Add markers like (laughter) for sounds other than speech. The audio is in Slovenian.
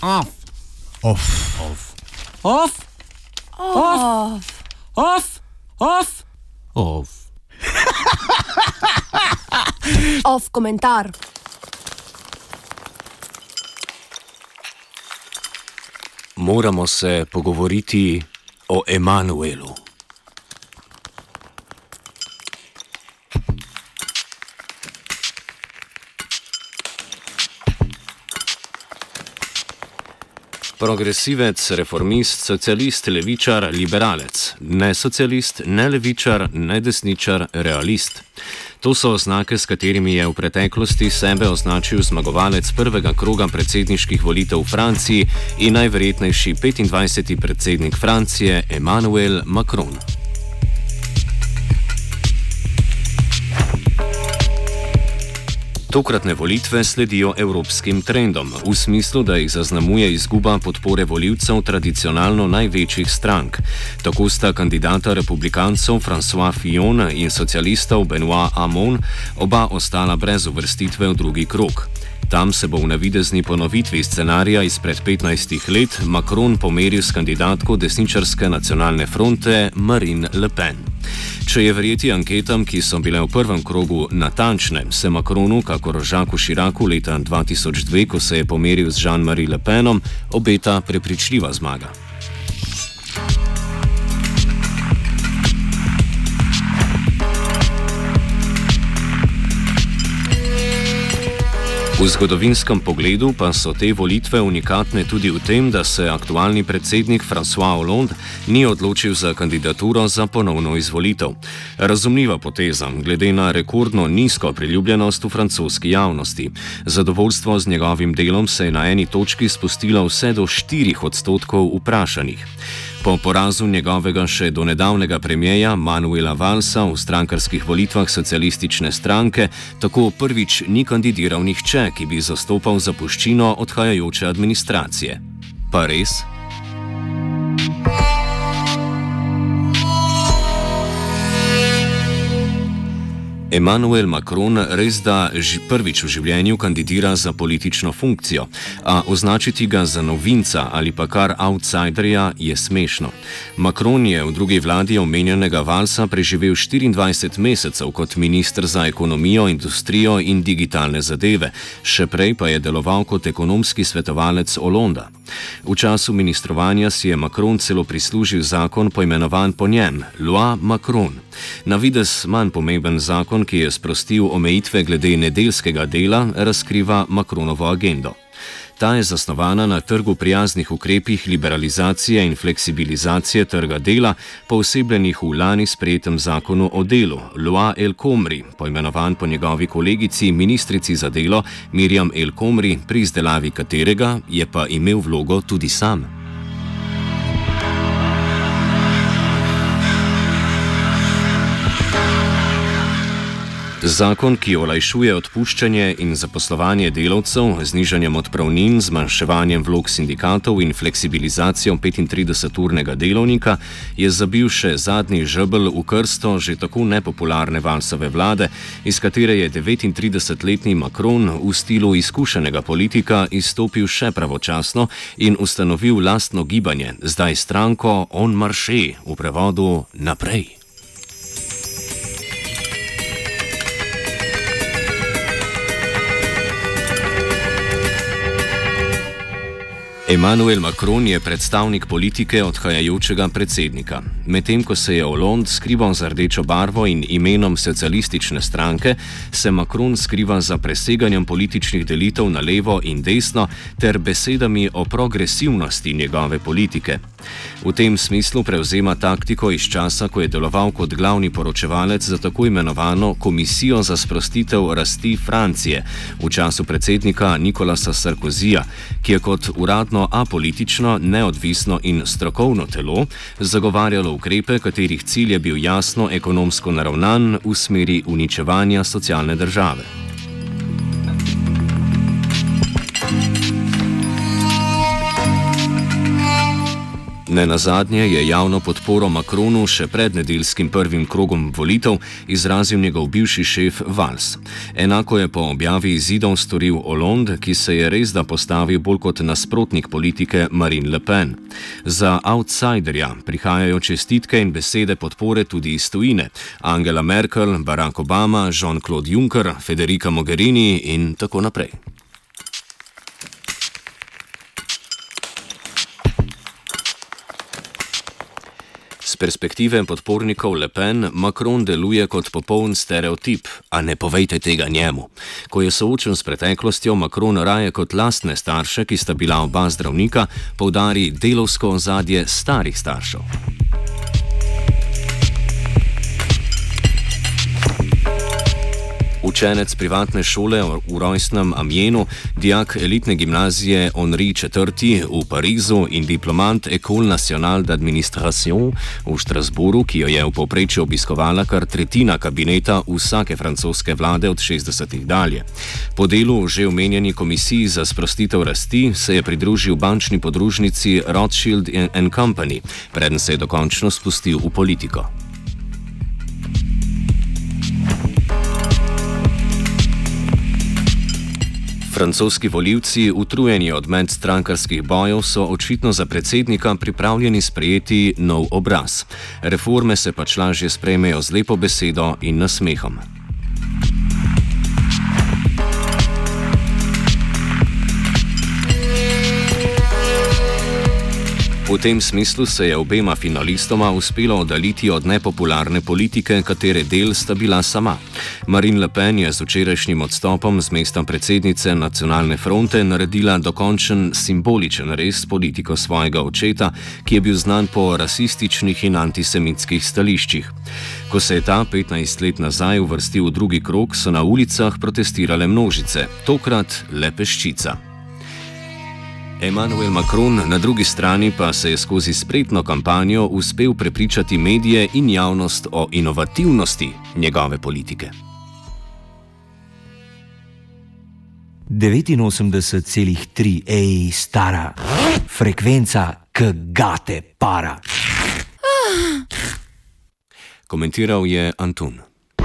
Off. Off. Off. Off. Off. Off. Off. Off. Off (laughs) komentar. Moramo se pogovoriti o Emanuelu. Progresivec, reformist, socialist, levičar, liberalec, ne socialist, ne levičar, ne desničar, realist. To so oznake, s katerimi je v preteklosti sebe označil zmagovalec prvega kroga predsedniških volitev v Franciji in najverjetnejši 25. predsednik Francije Emmanuel Macron. Tokratne volitve sledijo evropskim trendom, v smislu, da jih zaznamuje izguba podpore voljivcev tradicionalno največjih strank. Tako sta kandidata republikancev François Fillon in socialistov Benoit Hamon oba ostala brez uvrstitve v drugi krok. Tam se bo v navidezni ponovitvi scenarija izpred 15 let Macron pomeril s kandidatko desničarske nacionalne fronte Marine Le Pen. Če je verjeti anketam, ki so bile v prvem krogu natančne, se Macronu, kakor Žaku Širaku leta 2002, ko se je pomeril z Jean-Marie Le Penom, obeta prepričljiva zmaga. V zgodovinskem pogledu pa so te volitve unikatne tudi v tem, da se aktualni predsednik François Hollande ni odločil za kandidaturo za ponovno izvolitev. Razumljiva poteza, glede na rekordno nizko priljubljenost v francoski javnosti. Zadovoljstvo z njegovim delom se je na eni točki spustilo vse do 4 odstotkov vprašanih. Po porazu njegovega še do nedavnega premijeja Manuela Valsa v strankarskih volitvah socialistične stranke tako prvič ni kandidiral nihče, ki bi zastopal zapuščino odhajajoče administracije. Pa res? Emmanuel Macron res da prvič v življenju kandidira za politično funkcijo, a označiti ga za novinca ali pa kar outsiderja je smešno. Macron je v drugi vladi omenjenega Valsa preživel 24 mesecev kot ministr za ekonomijo, industrijo in digitalne zadeve, še prej pa je deloval kot ekonomski svetovalec Olonda. V času ministrovanja si je Macron celo prislužil zakon poimenovan po njem, Loi Macron. Na vides manj pomemben zakon, ki je sprostil omejitve glede nedeljskega dela, razkriva Macronovo agendo. Ta je zasnovana na trgu prijaznih ukrepih liberalizacije in fleksibilizacije trga dela, posebljenih v lani sprejetem zakonu o delu, Loi El Komri, poimenovan po njegovi kolegici, ministrici za delo Mirjam El Komri, pri izdelavi katerega je pa imel vlogo tudi sam. Zakon, ki olajšuje odpuščanje in zaposlovanje delavcev, znižanjem odpravnin, zmanjševanjem vlog sindikatov in fleksibilizacijo 35-urnega delovnika, je zabil še zadnji žebel v krsto že tako nepopularne valsove vlade, iz katere je 39-letni Macron v stilu izkušenega politika izstopil še pravočasno in ustanovil lastno gibanje, zdaj stranko On Marche v prevodu naprej. Emmanuel Macron je predstavnik politike odhajajočega predsednika. Medtem ko se je Hollande skrival za rdečo barvo in imenom socialistične stranke, se Macron skriva za preseganjem političnih delitev na levo in desno ter besedami o progresivnosti njegove politike. V tem smislu prevzema taktiko iz časa, ko je deloval kot glavni poročevalec za tako imenovano Komisijo za sprostitev rasti Francije v času predsednika Nikolasa Sarkozija, ki je kot uradno apolitično, neodvisno in strokovno telo zagovarjalo ukrepe, katerih cilj je bil jasno ekonomsko naravnan v smeri uničevanja socialne države. Ne na zadnje je javno podporo Makronu še pred nedeljskim prvim krogom volitev izrazil njegov bivši šef Vals. Enako je po objavi izidov storil Hollande, ki se je res da postavil bolj kot nasprotnik politike Marine Le Pen. Za outsiderja prihajajo čestitke in besede podpore tudi iz tujine: Angela Merkel, Barack Obama, Jean-Claude Juncker, Federica Mogherini in tako naprej. Z perspektive podpornikov Le Pen Macron deluje kot popoln stereotip, a ne povejte tega njemu. Ko je soočen s preteklostjo, Macron raje kot lastne starše, ki sta bila oba zdravnika, poudari delovsko ozadje starih staršev. Učenec privatne šole v rojstnem Amjenu, dijak elitne gimnazije Henri IV. v Parizu in diplomant Ecole Nationale d'Administration v Štrasburu, ki jo je v povprečju obiskovala kar tretjina kabineta vsake francoske vlade od 60-ih dalje. Po delu že omenjeni komisiji za sprostitev rasti se je pridružil bančni podružnici Rothschild Company, preden se je dokončno spustil v politiko. Francoski voljivci, utrujeni od medstrankarskih bojev, so očitno za predsednika pripravljeni sprejeti nov obraz. Reforme se pač lažje sprejmejo z lepo besedo in nasmehom. V tem smislu se je obema finalistoma uspelo oddaljiti od nepopularne politike, katere del sta bila sama. Marine Le Pen je z včerajšnjim odstopom z mesta predsednice nacionalne fronte naredila dokončen simboličen res politiko svojega očeta, ki je bil znan po rasističnih in antisemitskih stališčih. Ko se je ta 15 let nazaj uvrstil v drugi krok, so na ulicah protestirale množice, tokrat le peščica. Emmanuel Macron na drugi strani pa se je skozi spretno kampanjo uspel prepričati medije in javnost o inovativnosti njegove politike. 89,3 ej, stara frekvenca, k gate para. Komentiral je Antun.